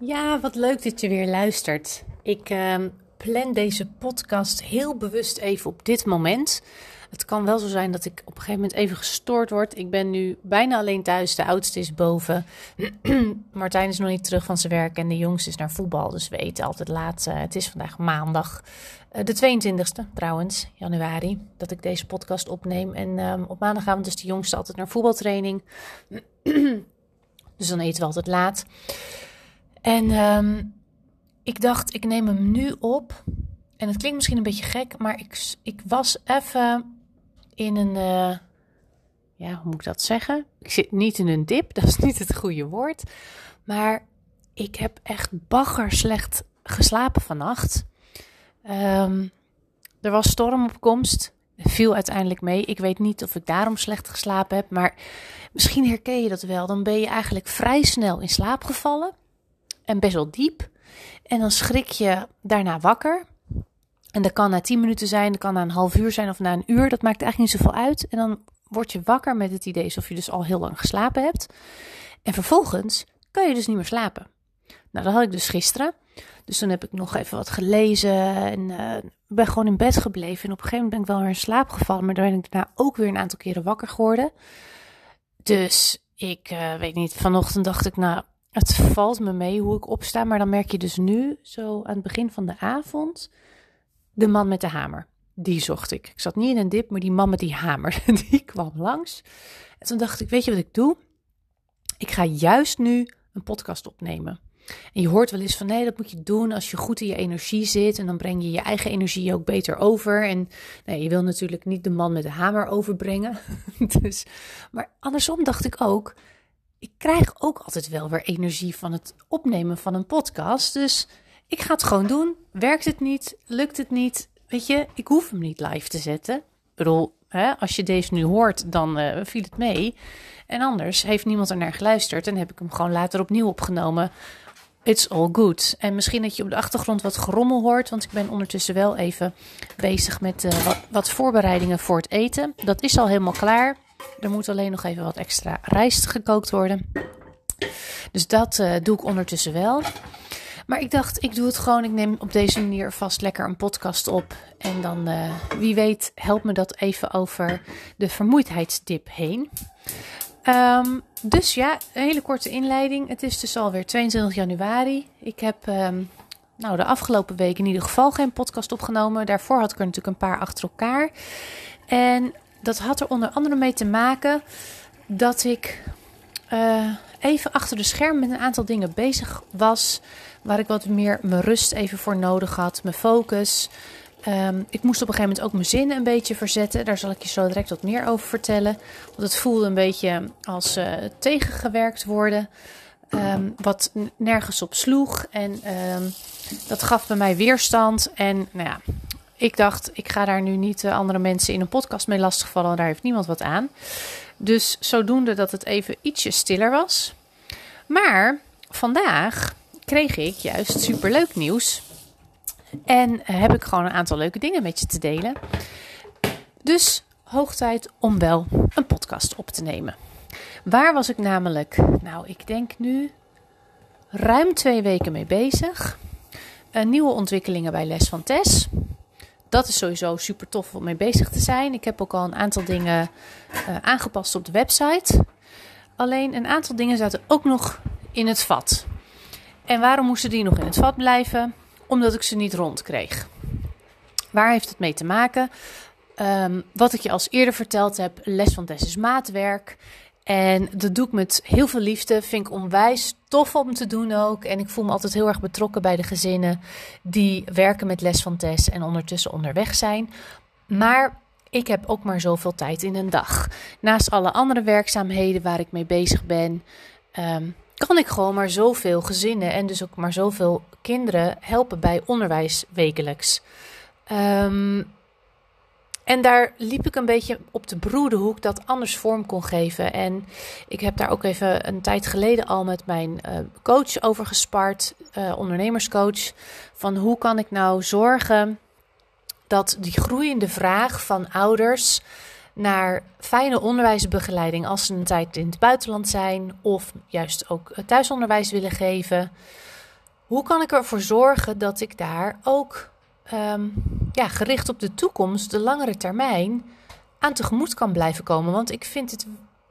Ja, wat leuk dat je weer luistert. Ik ehm, plan deze podcast heel bewust even op dit moment. Het kan wel zo zijn dat ik op een gegeven moment even gestoord word. Ik ben nu bijna alleen thuis. De oudste is boven. Martijn is nog niet terug van zijn werk en de jongste is naar voetbal. Dus we eten altijd laat. Uh, het is vandaag maandag, uh, de 22e trouwens, januari, dat ik deze podcast opneem. En um, op maandagavond is de jongste altijd naar voetbaltraining. dus dan eten we altijd laat. En um, ik dacht, ik neem hem nu op. En het klinkt misschien een beetje gek, maar ik, ik was even in een. Uh, ja, hoe moet ik dat zeggen? Ik zit niet in een dip, dat is niet het goede woord. Maar ik heb echt bagger slecht geslapen vannacht. Um, er was storm op komst. Viel uiteindelijk mee. Ik weet niet of ik daarom slecht geslapen heb. Maar misschien herken je dat wel. Dan ben je eigenlijk vrij snel in slaap gevallen en best wel diep. En dan schrik je daarna wakker. En dat kan na 10 minuten zijn, dat kan na een half uur zijn of na een uur. Dat maakt eigenlijk niet zoveel uit. En dan word je wakker met het idee alsof je dus al heel lang geslapen hebt. En vervolgens kan je dus niet meer slapen. Nou, dat had ik dus gisteren. Dus toen heb ik nog even wat gelezen en uh, ben gewoon in bed gebleven. En op een gegeven moment ben ik wel weer in slaap gevallen. Maar dan ben ik daarna ook weer een aantal keren wakker geworden. Dus ik uh, weet niet, vanochtend dacht ik, nou, het valt me mee hoe ik opsta, maar dan merk je dus nu, zo aan het begin van de avond, de man met de hamer. Die zocht ik. Ik zat niet in een dip, maar die man met die hamer, die kwam langs. En toen dacht ik, weet je wat ik doe? Ik ga juist nu een podcast opnemen. En je hoort wel eens van nee, dat moet je doen als je goed in je energie zit. En dan breng je je eigen energie ook beter over. En nee, je wil natuurlijk niet de man met de hamer overbrengen. dus, maar andersom dacht ik ook, ik krijg ook altijd wel weer energie van het opnemen van een podcast. Dus ik ga het gewoon doen. Werkt het niet? Lukt het niet? Weet je, ik hoef hem niet live te zetten. Ik bedoel, hè, als je deze nu hoort, dan uh, viel het mee. En anders heeft niemand er naar geluisterd en heb ik hem gewoon later opnieuw opgenomen. It's all good. En misschien dat je op de achtergrond wat gerommel hoort, want ik ben ondertussen wel even bezig met wat, wat voorbereidingen voor het eten. Dat is al helemaal klaar. Er moet alleen nog even wat extra rijst gekookt worden. Dus dat uh, doe ik ondertussen wel. Maar ik dacht, ik doe het gewoon. Ik neem op deze manier vast lekker een podcast op. En dan, uh, wie weet, helpt me dat even over de vermoeidheidsdip heen. Um, dus ja, een hele korte inleiding. Het is dus alweer 22 januari. Ik heb um, nou, de afgelopen week in ieder geval geen podcast opgenomen. Daarvoor had ik er natuurlijk een paar achter elkaar. En dat had er onder andere mee te maken dat ik uh, even achter de scherm met een aantal dingen bezig was. Waar ik wat meer mijn rust even voor nodig had, mijn focus. Um, ik moest op een gegeven moment ook mijn zinnen een beetje verzetten. Daar zal ik je zo direct wat meer over vertellen. Want het voelde een beetje als uh, tegengewerkt worden. Um, wat nergens op sloeg. En um, dat gaf bij mij weerstand. En nou ja, ik dacht, ik ga daar nu niet uh, andere mensen in een podcast mee lastigvallen. Daar heeft niemand wat aan. Dus zodoende dat het even ietsje stiller was. Maar vandaag kreeg ik juist superleuk nieuws. En heb ik gewoon een aantal leuke dingen met je te delen. Dus hoog tijd om wel een podcast op te nemen. Waar was ik namelijk? Nou, ik denk nu ruim twee weken mee bezig. Nieuwe ontwikkelingen bij Les van Tess dat is sowieso super tof om mee bezig te zijn. Ik heb ook al een aantal dingen uh, aangepast op de website. Alleen een aantal dingen zaten ook nog in het vat. En waarom moesten die nog in het vat blijven? Omdat ik ze niet rond kreeg. Waar heeft het mee te maken? Um, wat ik je als eerder verteld heb, les van Tess is maatwerk. En dat doe ik met heel veel liefde. Vind ik onwijs tof om te doen ook. En ik voel me altijd heel erg betrokken bij de gezinnen die werken met les van Tess en ondertussen onderweg zijn. Maar ik heb ook maar zoveel tijd in een dag. Naast alle andere werkzaamheden waar ik mee bezig ben, um, kan ik gewoon maar zoveel gezinnen en dus ook maar zoveel kinderen helpen bij onderwijs wekelijks. Um, en daar liep ik een beetje op de broedenhoek dat anders vorm kon geven. En ik heb daar ook even een tijd geleden al met mijn uh, coach over gespart, uh, ondernemerscoach. Van hoe kan ik nou zorgen dat die groeiende vraag van ouders naar fijne onderwijsbegeleiding als ze een tijd in het buitenland zijn of juist ook thuisonderwijs willen geven. hoe kan ik ervoor zorgen dat ik daar ook ehm, ja, gericht op de toekomst, de langere termijn, aan tegemoet kan blijven komen? Want ik vind het,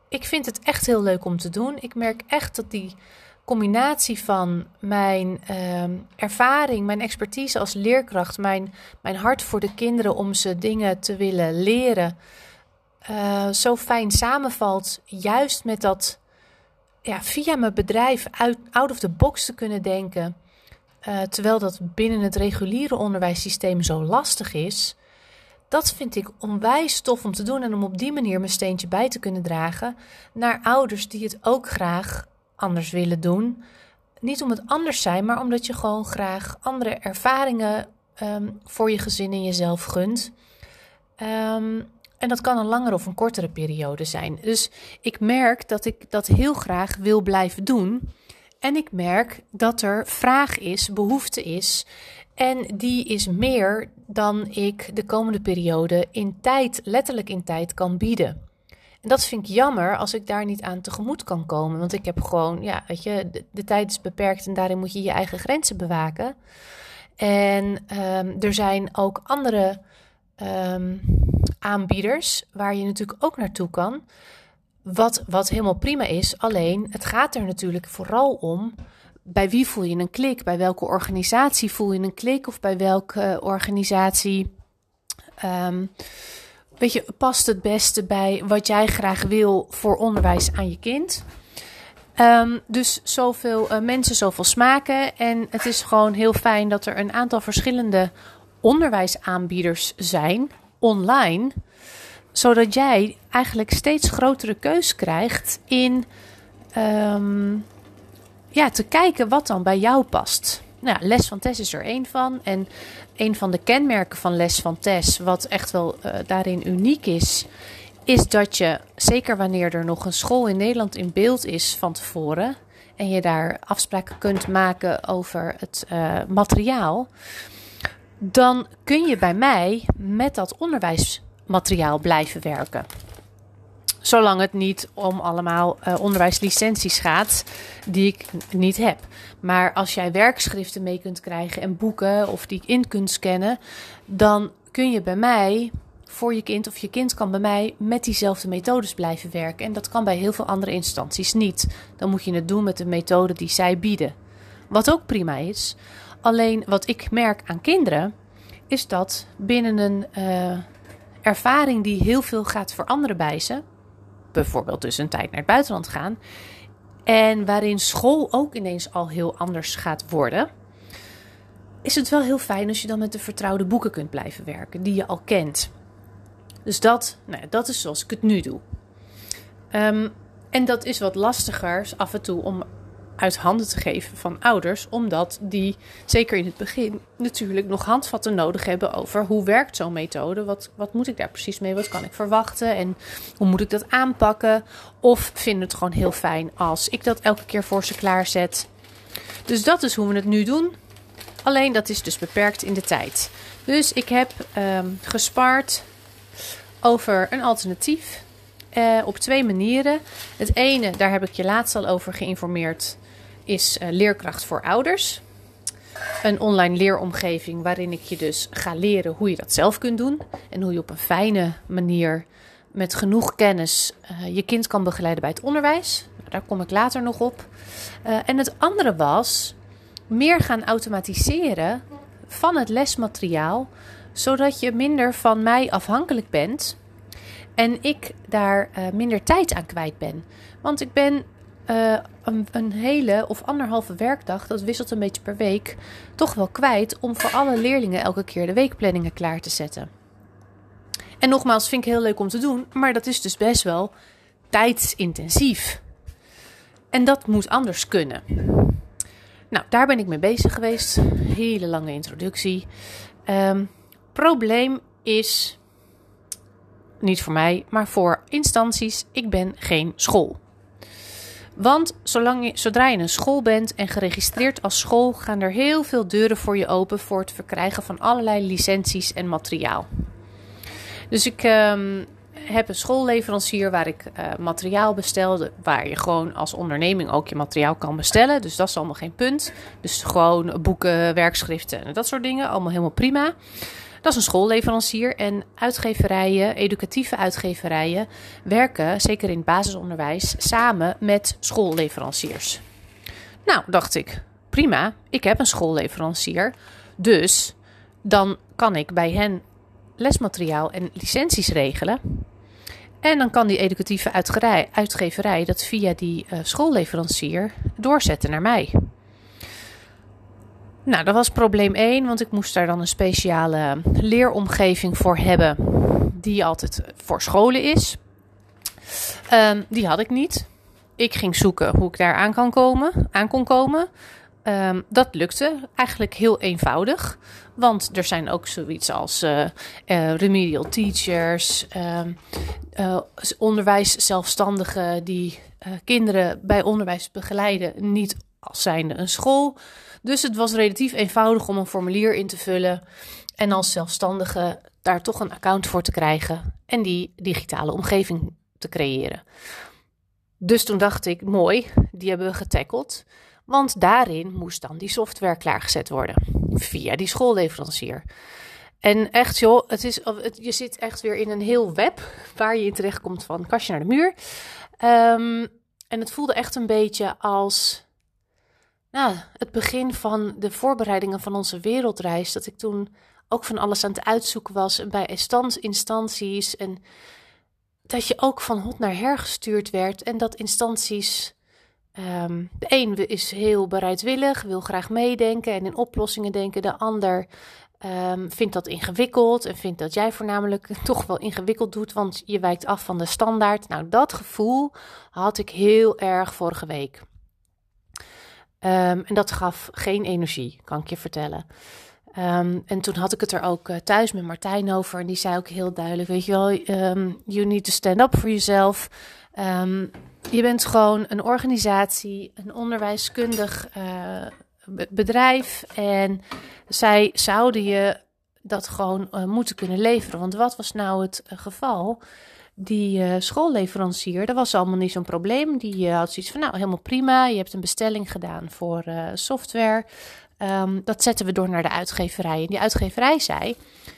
ik vind het echt heel leuk om te doen. Ik merk echt dat die combinatie van mijn ehm, ervaring, mijn expertise als leerkracht, mijn, mijn hart voor de kinderen om ze dingen te willen leren, uh, zo fijn samenvalt. Juist met dat ja, via mijn bedrijf uit, out of the box te kunnen denken. Uh, terwijl dat binnen het reguliere onderwijssysteem zo lastig is. Dat vind ik onwijs tof om te doen en om op die manier mijn steentje bij te kunnen dragen naar ouders die het ook graag anders willen doen. Niet om het anders zijn, maar omdat je gewoon graag andere ervaringen um, voor je gezin en jezelf gunt. Um, en dat kan een langere of een kortere periode zijn. Dus ik merk dat ik dat heel graag wil blijven doen. En ik merk dat er vraag is, behoefte is. En die is meer dan ik de komende periode in tijd, letterlijk in tijd, kan bieden. En dat vind ik jammer als ik daar niet aan tegemoet kan komen. Want ik heb gewoon, ja, weet je, de, tijd is beperkt en daarin moet je je eigen grenzen bewaken. En um, er zijn ook andere um, aanbieders waar je natuurlijk ook naartoe kan. Wat, wat helemaal prima is. Alleen het gaat er natuurlijk vooral om. Bij wie voel je een klik? Bij welke organisatie voel je een klik? Of bij welke organisatie um, weet je, past het beste bij wat jij graag wil voor onderwijs aan je kind? Um, dus zoveel uh, mensen, zoveel smaken. En het is gewoon heel fijn dat er een aantal verschillende onderwijsaanbieders zijn online, zodat jij eigenlijk steeds grotere keus krijgt in um, ja, te kijken wat dan bij jou past. Nou, les van Tess is er één van. En een van de kenmerken van les van Tess, wat echt wel uh, daarin uniek is, is dat je, zeker wanneer er nog een school in Nederland in beeld is van tevoren, en je daar afspraken kunt maken over het uh, materiaal, dan kun je bij mij met dat onderwijsmateriaal blijven werken. Zolang het niet om allemaal uh, onderwijslicenties gaat die ik niet heb. Maar als jij werkschriften mee kunt krijgen en boeken of die in kunt scannen, dan kun je bij mij voor je kind of je kind kan bij mij met diezelfde methodes blijven werken. En dat kan bij heel veel andere instanties niet. Dan moet je het doen met de methode die zij bieden. Wat ook prima is. Alleen wat ik merk aan kinderen is dat binnen een uh, ervaring die heel veel gaat veranderen bij ze, bijvoorbeeld dus een tijd naar het buitenland gaan, en waarin school ook ineens al heel anders gaat worden, is het wel heel fijn als je dan met de vertrouwde boeken kunt blijven werken, die je al kent. Dus dat, nou, dat is zoals ik het nu doe. Um, en dat is wat lastiger af en toe om uit handen te geven van ouders, omdat die zeker in het begin natuurlijk nog handvatten nodig hebben over hoe werkt zo'n methode, wat, wat moet ik daar precies mee, wat kan ik verwachten en hoe moet ik dat aanpakken. Of vinden het gewoon heel fijn als ik dat elke keer voor ze klaarzet. Dus dat is hoe we het nu doen. Alleen dat is dus beperkt in de tijd. Dus ik heb um, gespaard over een alternatief. Uh, op twee manieren. Het ene, daar heb ik je laatst al over geïnformeerd is uh, Leerkracht voor Ouders. Een online leeromgeving waarin ik je dus ga leren hoe je dat zelf kunt doen. En hoe je op een fijne manier met genoeg kennis uh, je kind kan begeleiden bij het onderwijs. Daar kom ik later nog op. Uh, en het andere was meer gaan automatiseren van het lesmateriaal, zodat je minder van mij afhankelijk bent en ik daar minder tijd aan kwijt ben. Want ik ben uh, een, hele of anderhalve werkdag, dat wisselt een beetje per week, toch wel kwijt om voor alle leerlingen elke keer de weekplanningen klaar te zetten. En nogmaals, vind ik heel leuk om te doen, maar dat is dus best wel tijdsintensief. En dat moet anders kunnen. Nou, daar ben ik mee bezig geweest. Hele lange introductie. Um, probleem is, niet voor mij, maar voor instanties, ik ben geen school. Want zolang je, zodra je een school bent en geregistreerd als school, gaan er heel veel deuren voor je open voor het verkrijgen van allerlei licenties en materiaal. Dus ik, um, heb een schoolleverancier waar ik uh, materiaal bestelde, waar je gewoon als onderneming ook je materiaal kan bestellen. Dus dat is allemaal geen punt. Dus gewoon boeken, werkschriften en dat soort dingen, allemaal helemaal prima. Dat is een schoolleverancier en uitgeverijen, educatieve uitgeverijen, werken, zeker in het basisonderwijs, samen met schoolleveranciers. Nou, dacht ik, prima, ik heb een schoolleverancier, dus dan kan ik bij hen lesmateriaal en licenties regelen. En dan kan die educatieve uitgeverij dat via die uh, schoolleverancier doorzetten naar mij. Nou, dat was probleem 1, want ik moest daar dan een speciale leeromgeving voor hebben, die altijd voor scholen is. Um, die had ik niet. Ik ging zoeken hoe ik daar aan, kan komen, aan kon komen. Um, dat lukte eigenlijk heel eenvoudig. Want er zijn ook zoiets als uh, uh, remedial teachers, uh, onderwijs zelfstandigen die kinderen bij onderwijs begeleiden, niet als zijnde een school. Dus het was relatief eenvoudig om een formulier in te vullen en als zelfstandige daar toch een account voor te krijgen en die digitale omgeving te creëren. Dus toen dacht ik, mooi, die hebben we getackled. Want daarin moest dan die software klaargezet worden via die schoolleverancier. En echt joh, het is, je zit echt weer in een heel web waar je in terecht komt van kastje naar de muur. Um, en het voelde echt een beetje als nou, het begin van de voorbereidingen van onze wereldreis. Dat ik toen ook van alles aan het uitzoeken was en bij instanties. En dat je ook van hot naar her gestuurd werd. En dat instanties. Um, de een is heel bereidwillig, wil graag meedenken en in oplossingen denken. De ander um, vindt dat ingewikkeld en vindt dat jij voornamelijk toch wel ingewikkeld doet, want je wijkt af van de standaard. Nou, dat gevoel had ik heel erg vorige week. Um, en dat gaf geen energie, kan ik je vertellen. Um, en toen had ik het er ook uh, thuis met Martijn over. En die zei ook heel duidelijk: Weet je wel, um, you need to stand up for yourself. je bent gewoon een organisatie, een onderwijskundig uh, bedrijf. En zij zouden je dat gewoon uh, moeten kunnen leveren. Want wat was nou het geval? Die uh, schoolleverancier, dat was allemaal niet zo'n probleem. Die uh, had zoiets van, nou, helemaal prima. Je hebt een bestelling gedaan voor uh, software. Um, dat zetten we door naar de uitgeverij. En die uitgeverij zei,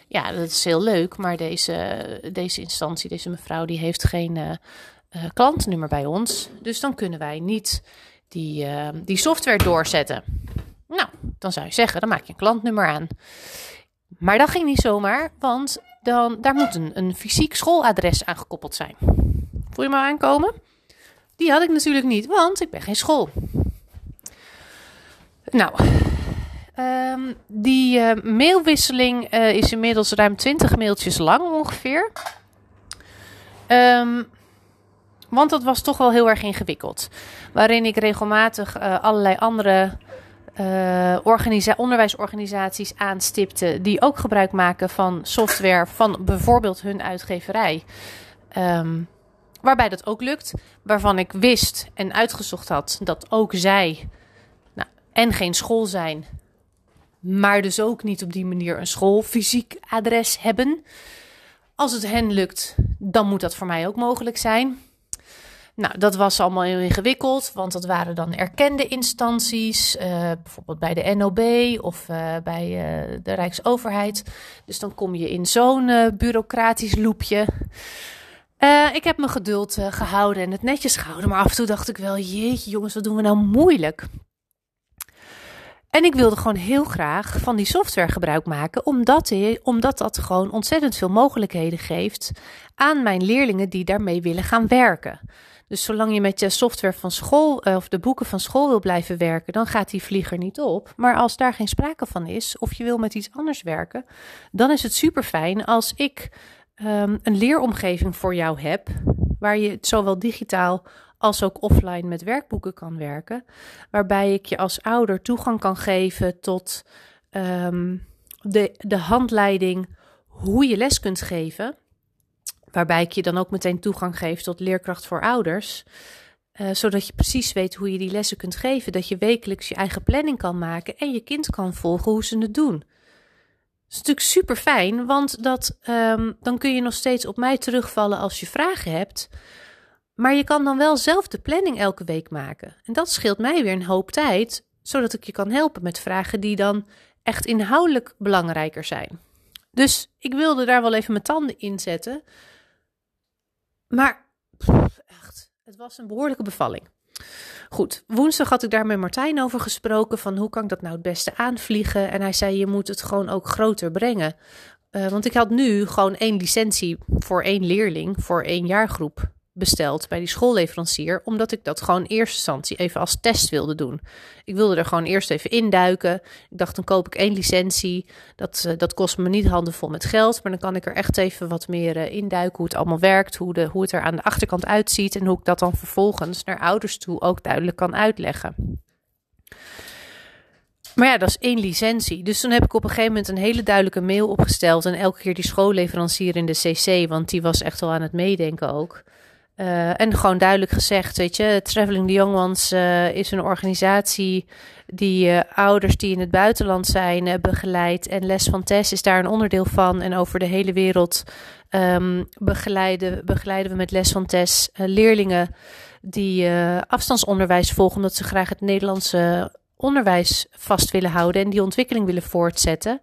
ja, dat is heel leuk, maar deze, deze instantie, deze mevrouw, die heeft geen klantnummer bij ons. Dus dan kunnen wij niet die, die software doorzetten. Nou, dan zou je zeggen, dan maak je een klantnummer aan. Maar dat ging niet zomaar, want dan, daar moet een, fysiek schooladres aan gekoppeld zijn. Voel je me aankomen? Die had ik natuurlijk niet, want ik ben geen school. Nou, um, die uh, mailwisseling uh, is inmiddels ruim 20 mailtjes lang ongeveer. Um, want dat was toch wel heel erg ingewikkeld. Waarin ik regelmatig uh, allerlei andere uh, onderwijsorganisaties aanstipte die ook gebruik maken van software van bijvoorbeeld hun uitgeverij. Um, waarbij dat ook lukt, waarvan ik wist en uitgezocht had dat ook zij nou, en geen school zijn, maar dus ook niet op die manier een school fysiek adres hebben. Als het hen lukt, dan moet dat voor mij ook mogelijk zijn. Nou, dat was allemaal heel ingewikkeld, want dat waren dan erkende instanties, uh, bijvoorbeeld bij de NOB of uh, bij uh, de Rijksoverheid. Dus dan kom je in zo'n bureaucratisch loopje. ik heb me geduld gehouden en het netjes gehouden, maar af en toe dacht ik wel, jeetje jongens, wat doen we nou moeilijk? En ik wilde gewoon heel graag van die software gebruik maken, omdat, omdat dat gewoon ontzettend veel mogelijkheden geeft aan mijn leerlingen die daarmee willen gaan werken. Dus zolang je met je software van school eh, of de boeken van school wil blijven werken, dan gaat die vlieger niet op. Maar als daar geen sprake van is, of je wil met iets anders werken, dan is het super fijn als ik um, een leeromgeving voor jou heb, waar je zowel digitaal als ook offline met werkboeken kan werken, waarbij ik je als ouder toegang kan geven tot um, de, de handleiding hoe je les kunt geven. Waarbij ik je dan ook meteen toegang geef tot leerkracht voor ouders. Uh, zodat je precies weet hoe je die lessen kunt geven. Dat je wekelijks je eigen planning kan maken en je kind kan volgen hoe ze het doen. is natuurlijk super fijn, want dat, ehm, dan kun je nog steeds op mij terugvallen als je vragen hebt. Maar je kan dan wel zelf de planning elke week maken. En dat scheelt mij weer een hoop tijd, zodat ik je kan helpen met vragen die dan echt inhoudelijk belangrijker zijn. Dus ik wilde daar wel even mijn tanden in zetten. Maar echt, het was een behoorlijke bevalling. Goed, woensdag had ik daar met Martijn over gesproken van hoe kan ik dat nou het beste aanvliegen. En hij zei je moet het gewoon ook groter brengen. Uh, want ik had nu gewoon één licentie voor één leerling, voor één jaargroep besteld bij die schoolleverancier, omdat ik dat gewoon in eerste instantie even als test wilde doen. Ik wilde er gewoon eerst even induiken. Ik dacht, dan koop ik één licentie. Dat, uh, dat kost me niet handenvol met geld, maar dan kan ik er echt even wat meer uh, induiken hoe het allemaal werkt, hoe, de, hoe het er aan de achterkant uitziet en hoe ik dat dan vervolgens naar ouders toe ook duidelijk kan uitleggen. Maar ja, dat is één licentie. Dus toen heb ik op een gegeven moment een hele duidelijke mail opgesteld. En elke keer die schoolleverancier in de CC, want die was echt wel aan het meedenken ook. Uh, en gewoon duidelijk gezegd, weet je, Traveling the Young Ones uh, is een organisatie die uh, ouders die in het buitenland zijn begeleidt. En Les van Tess is daar een onderdeel van. En over de hele wereld um, begeleiden, begeleiden we met Les van Tess leerlingen die afstandsonderwijs volgen, omdat ze graag het Nederlandse onderwijs vast willen houden en die ontwikkeling willen voortzetten.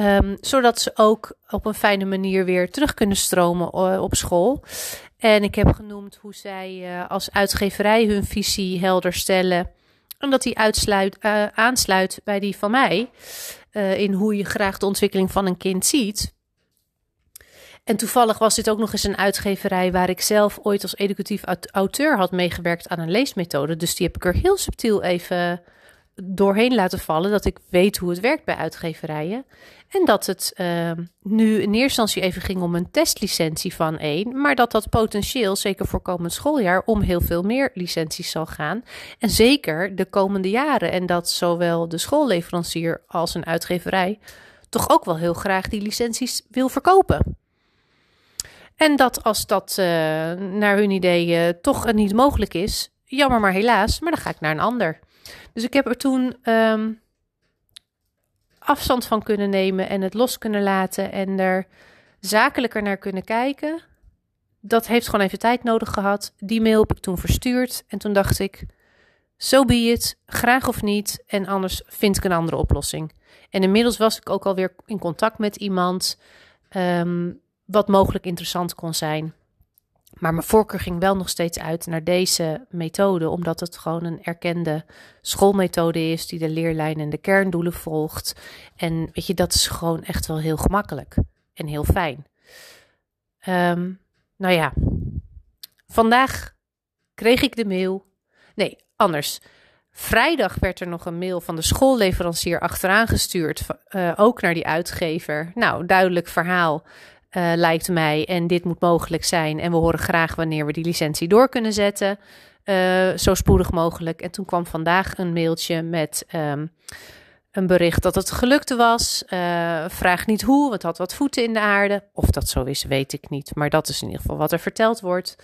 Um, zodat ze ook op een fijne manier weer terug kunnen stromen op school. En ik heb genoemd hoe zij uh, als uitgeverij hun visie helder stellen. En dat die uitsluit, uh, aansluit bij die van mij. Uh, in hoe je graag de ontwikkeling van een kind ziet. En toevallig was dit ook nog eens een uitgeverij waar ik zelf ooit als educatief auteur had meegewerkt aan een leesmethode. Dus die heb ik er heel subtiel even doorheen laten vallen dat ik weet hoe het werkt bij uitgeverijen. En dat het uh, nu in eerste instantie even ging om een testlicentie van één, maar dat dat potentieel, zeker voor komend schooljaar, om heel veel meer licenties zal gaan. En zeker de komende jaren. En dat zowel de schoolleverancier als een uitgeverij toch ook wel heel graag die licenties wil verkopen. En dat als dat uh, naar hun idee uh, toch niet mogelijk is, jammer maar helaas, maar dan ga ik naar een ander. Dus ik heb er toen um, afstand van kunnen nemen en het los kunnen laten en er zakelijker naar kunnen kijken. Dat heeft gewoon even tijd nodig gehad. Die mail heb ik toen verstuurd en toen dacht ik, zo be it, graag of niet en anders vind ik een andere oplossing. En inmiddels was ik ook alweer in contact met iemand um, wat mogelijk interessant kon zijn. Maar mijn voorkeur ging wel nog steeds uit naar deze methode, omdat het gewoon een erkende schoolmethode is die de leerlijn en de kerndoelen volgt. En weet je, dat is gewoon echt wel heel gemakkelijk en heel fijn. Um, nou ja, vandaag kreeg ik de mail. Nee, anders. Vrijdag werd er nog een mail van de schoolleverancier achteraan gestuurd, uh, ook naar die uitgever. Nou, duidelijk verhaal uh, lijkt mij. En dit moet mogelijk zijn. En we horen graag wanneer we die licentie door kunnen zetten. Uh, zo spoedig mogelijk. En toen kwam vandaag een mailtje met um, een bericht dat het gelukt was. Uh, vraag niet hoe, het had wat voeten in de aarde. Of dat zo is, weet ik niet. Maar dat is in ieder geval wat er verteld wordt.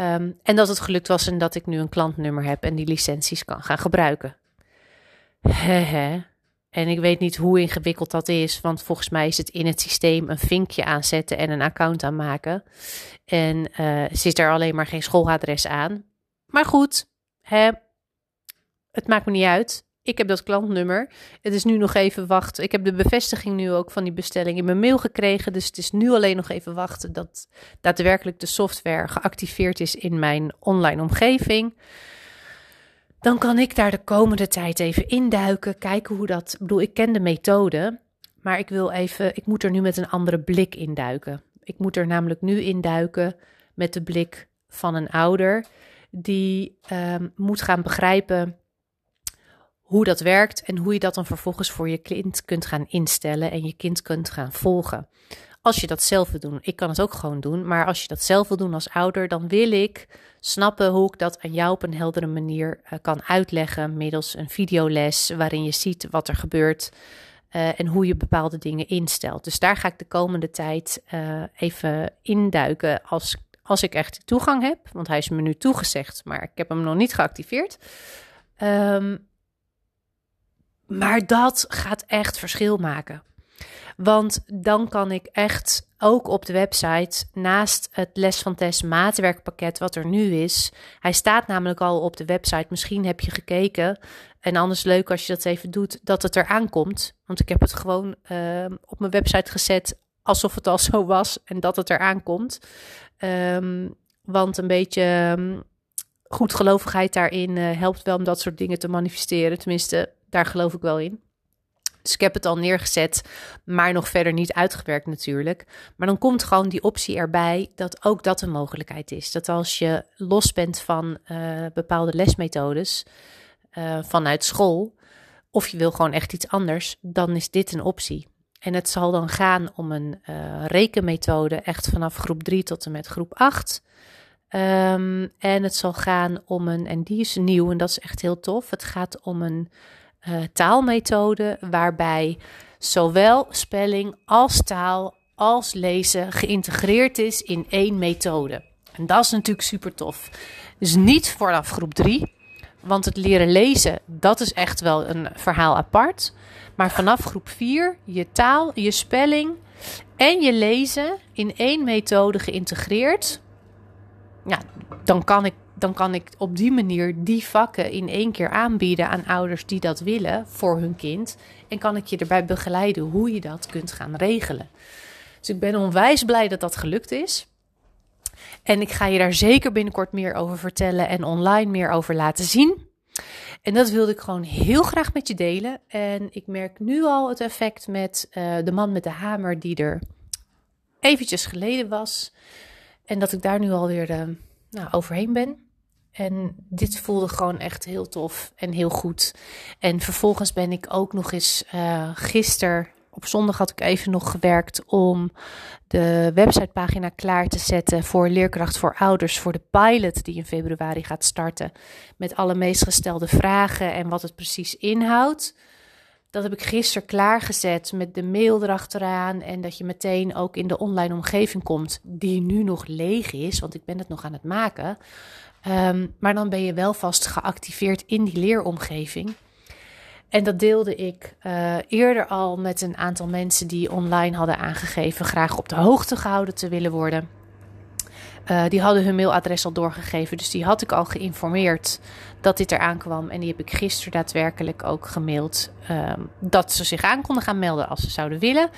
Um, en dat het gelukt was en dat ik nu een klantnummer heb en die licenties kan gaan gebruiken. Hehe. En ik weet niet hoe ingewikkeld dat is, want volgens mij is het in het systeem een vinkje aanzetten en een account aanmaken. En uh, zit er alleen maar geen schooladres aan. Maar goed, hè, het maakt me niet uit. Ik heb dat klantnummer. Het is nu nog even wachten. Ik heb de bevestiging nu ook van die bestelling in mijn mail gekregen. Dus het is nu alleen nog even wachten dat daadwerkelijk de software geactiveerd is in mijn online omgeving dan kan ik daar de komende tijd even induiken, kijken hoe dat. Ik bedoel, ik ken de methode, maar ik wil even, ik moet er nu met een andere blik induiken. Ik moet er namelijk nu induiken met de blik van een ouder die um, moet gaan begrijpen hoe dat werkt en hoe je dat dan vervolgens voor je kind kunt gaan instellen en je kind kunt gaan volgen. Als je dat zelf wil doen, ik kan het ook gewoon doen, maar als je dat zelf wil doen als ouder, dan wil ik snappen hoe ik dat aan jou op een heldere manier uh, kan uitleggen middels een videoles waarin je ziet wat er gebeurt uh, en hoe je bepaalde dingen instelt. Dus daar ga ik de komende tijd uh, even induiken als, als ik echt toegang heb, want hij is me nu toegezegd, maar ik heb hem nog niet geactiveerd. Um, maar dat gaat echt verschil maken. Want dan kan ik echt ook op de website, naast het les van test maatwerkpakket wat er nu is. Hij staat namelijk al op de website. Misschien heb je gekeken. En anders leuk als je dat even doet, dat het eraan komt. Want ik heb het gewoon uh, op mijn website gezet alsof het al zo was en dat het eraan komt. Um, want een beetje um, goedgelovigheid daarin uh, helpt wel om dat soort dingen te manifesteren. Tenminste, daar geloof ik wel in. Dus ik heb het al neergezet, maar nog verder niet uitgewerkt natuurlijk. Maar dan komt gewoon die optie erbij dat ook dat een mogelijkheid is. Dat als je los bent van uh, bepaalde lesmethodes uh, vanuit school, of je wil gewoon echt iets anders, dan is dit een optie. En het zal dan gaan om een uh, rekenmethode, echt vanaf groep 3 tot en met groep 8. Um, en het zal gaan om een, en die is nieuw en dat is echt heel tof. Het gaat om een uh, taalmethode waarbij zowel spelling als taal als lezen geïntegreerd is in één methode. En dat is natuurlijk super tof. Dus niet vanaf groep 3, want het leren lezen, dat is echt wel een verhaal apart. Maar vanaf groep 4, je taal, je spelling en je lezen in één methode geïntegreerd. Ja, dan kan ik dan kan ik op die manier die vakken in één keer aanbieden aan ouders die dat willen voor hun kind. En kan ik je erbij begeleiden hoe je dat kunt gaan regelen. Dus ik ben onwijs blij dat dat gelukt is. En ik ga je daar zeker binnenkort meer over vertellen en online meer over laten zien. En dat wilde ik gewoon heel graag met je delen. En ik merk nu al het effect met uh, de man met de hamer die er eventjes geleden was. En dat ik daar nu alweer uh, nou, overheen ben. En dit voelde gewoon echt heel tof en heel goed. En vervolgens ben ik ook nog eens uh, gisteren, op zondag had ik even nog gewerkt om de websitepagina klaar te zetten voor Leerkracht voor Ouders, voor de pilot die in februari gaat starten. Met alle meest gestelde vragen en wat het precies inhoudt. Dat heb ik gisteren klaargezet met de mail erachteraan. En dat je meteen ook in de online omgeving komt, die nu nog leeg is, want ik ben het nog aan het maken. Um, maar dan ben je wel vast geactiveerd in die leeromgeving. En dat deelde ik uh, eerder al met een aantal mensen die online hadden aangegeven graag op de hoogte gehouden te willen worden. Uh, die hadden hun mailadres al doorgegeven, dus die had ik al geïnformeerd dat dit eraan kwam. En die heb ik gisteren daadwerkelijk ook gemaild um, dat ze zich aan konden gaan melden als ze zouden willen.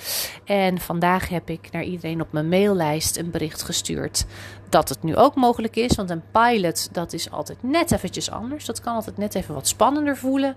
En vandaag heb ik naar iedereen op mijn maillijst een bericht gestuurd dat het nu ook mogelijk is. Want een pilot, dat is altijd net eventjes anders. Dat kan altijd net even wat spannender voelen.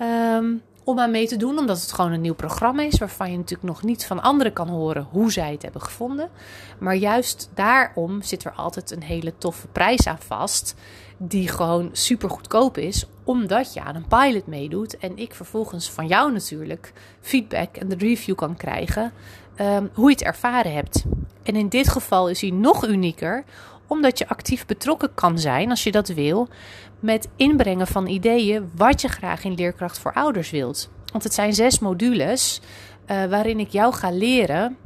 Um, om aan mee te doen, omdat het gewoon een nieuw programma is, waarvan je natuurlijk nog niet van anderen kan horen hoe zij het hebben gevonden. Maar juist daarom zit er altijd een hele toffe prijs aan vast, die gewoon super goedkoop is, omdat je aan een pilot meedoet en ik vervolgens van jou natuurlijk feedback en de review kan krijgen um, hoe je het ervaren hebt. En in dit geval is hij nog unieker, omdat je actief betrokken kan zijn als je dat wil met inbrengen van ideeën wat je graag in leerkracht voor ouders wilt. Want het zijn zes modules uh, waarin ik jou ga leren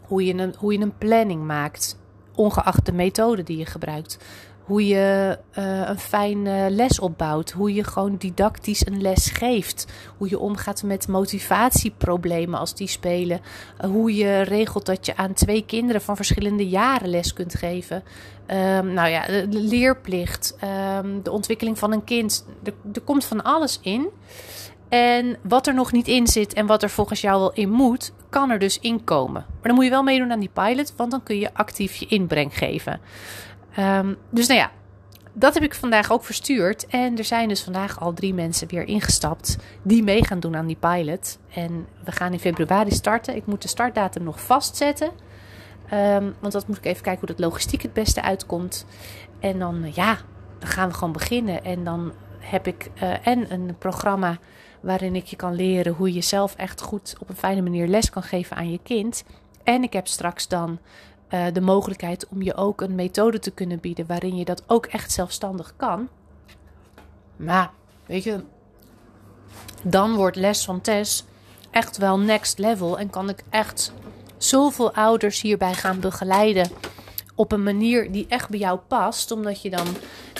hoe je, een, hoe je een planning maakt, ongeacht de methode die je gebruikt. Hoe je uh, een fijne les opbouwt. Hoe je gewoon didactisch een les geeft. Hoe je omgaat met motivatieproblemen als die spelen. Uh, hoe je regelt dat je aan twee kinderen van verschillende jaren les kunt geven. Um, nou ja, de, leerplicht. Um, de ontwikkeling van een kind. Er, er komt van alles in. En wat er nog niet in zit en wat er volgens jou wel in moet, kan er dus inkomen. Maar dan moet je wel meedoen aan die pilot, want dan kun je actief je inbreng geven. Um, dus nou ja, dat heb ik vandaag ook verstuurd. En er zijn dus vandaag al drie mensen weer ingestapt die mee gaan doen aan die pilot. En we gaan in februari starten. Ik moet de startdatum nog vastzetten. Um, want dat moet ik even kijken hoe dat logistiek het beste uitkomt. En dan, ja, dan gaan we gewoon beginnen. En dan heb ik uh, en een programma waarin ik je kan leren hoe je zelf echt goed op een fijne manier les kan geven aan je kind. En ik heb straks dan uh, de mogelijkheid om je ook een methode te kunnen bieden waarin je dat ook echt zelfstandig kan. Maar, weet je, dan wordt les van Tess echt wel next level en kan ik echt zoveel ouders hierbij gaan begeleiden op een manier die echt bij jou past, omdat je dan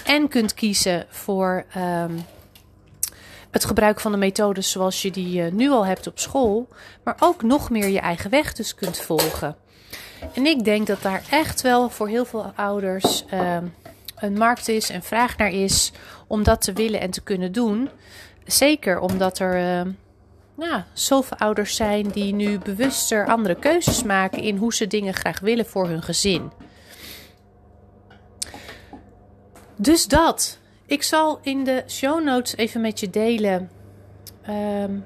en kunt kiezen voor um, het gebruik van de methodes zoals je die uh, nu al hebt op school, maar ook nog meer je eigen weg dus kunt volgen. En ik denk dat daar echt wel voor heel veel ouders uh, een markt is en vraag naar is om dat te willen en te kunnen doen. Zeker omdat er uh, nou, zoveel ouders zijn die nu bewuster andere keuzes maken in hoe ze dingen graag willen voor hun gezin. Dus dat. Ik zal in de show notes even met je delen um,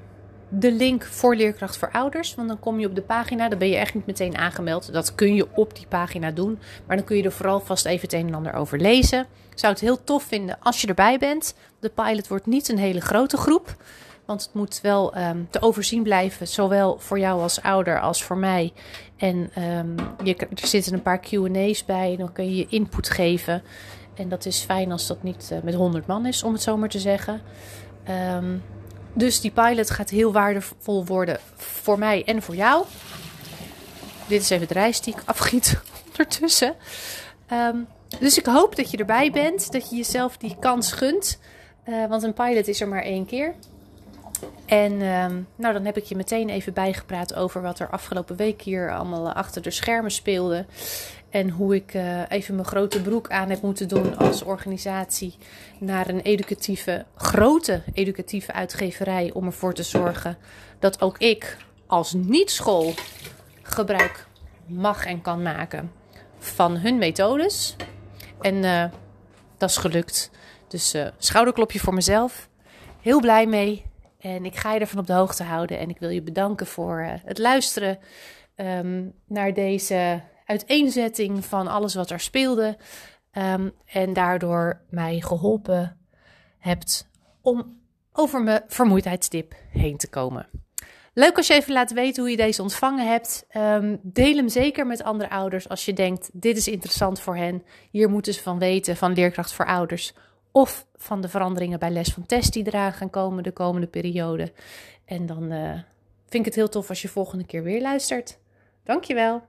de link voor Leerkracht voor Ouders. Want dan kom je op de pagina, dan ben je echt niet meteen aangemeld. Dat kun je op die pagina doen. Maar dan kun je er vooral vast even het een en ander over lezen. Ik zou het heel tof vinden als je erbij bent. De pilot wordt niet een hele grote groep. Want het moet wel um, te overzien blijven, zowel voor jou als ouder als voor mij. En um, je, er zitten een paar QA's bij, dan kun je je input geven. En dat is fijn als dat niet uh, met 100 man is, om het zo maar te zeggen. Um, dus die pilot gaat heel waardevol worden voor mij en voor jou. Dit is even de reis die ik afgiet ondertussen. Um, dus ik hoop dat je erbij bent, dat je jezelf die kans gunt. Uh, want een pilot is er maar één keer. En um, nou, dan heb ik je meteen even bijgepraat over wat er afgelopen week hier allemaal achter de schermen speelde. En hoe ik uh, even mijn grote broek aan heb moeten doen als organisatie naar een educatieve, grote educatieve uitgeverij. Om ervoor te zorgen dat ook ik als niet-school gebruik mag en kan maken van hun methodes. En uh, dat is gelukt. Dus uh, schouderklopje voor mezelf. Heel blij mee. En ik ga je ervan op de hoogte houden. En ik wil je bedanken voor het luisteren um, naar deze uiteenzetting van alles wat er speelde. Um, en daardoor mij geholpen hebt om over mijn vermoeidheidstip heen te komen. Leuk als je even laat weten hoe je deze ontvangen hebt. Um, deel hem zeker met andere ouders als je denkt: dit is interessant voor hen. Hier moeten ze van weten van leerkracht voor ouders. Of van de veranderingen bij les van test die eraan gaan komen de komende periode. En dan uh, vind ik het heel tof als je volgende keer weer luistert. Dankjewel.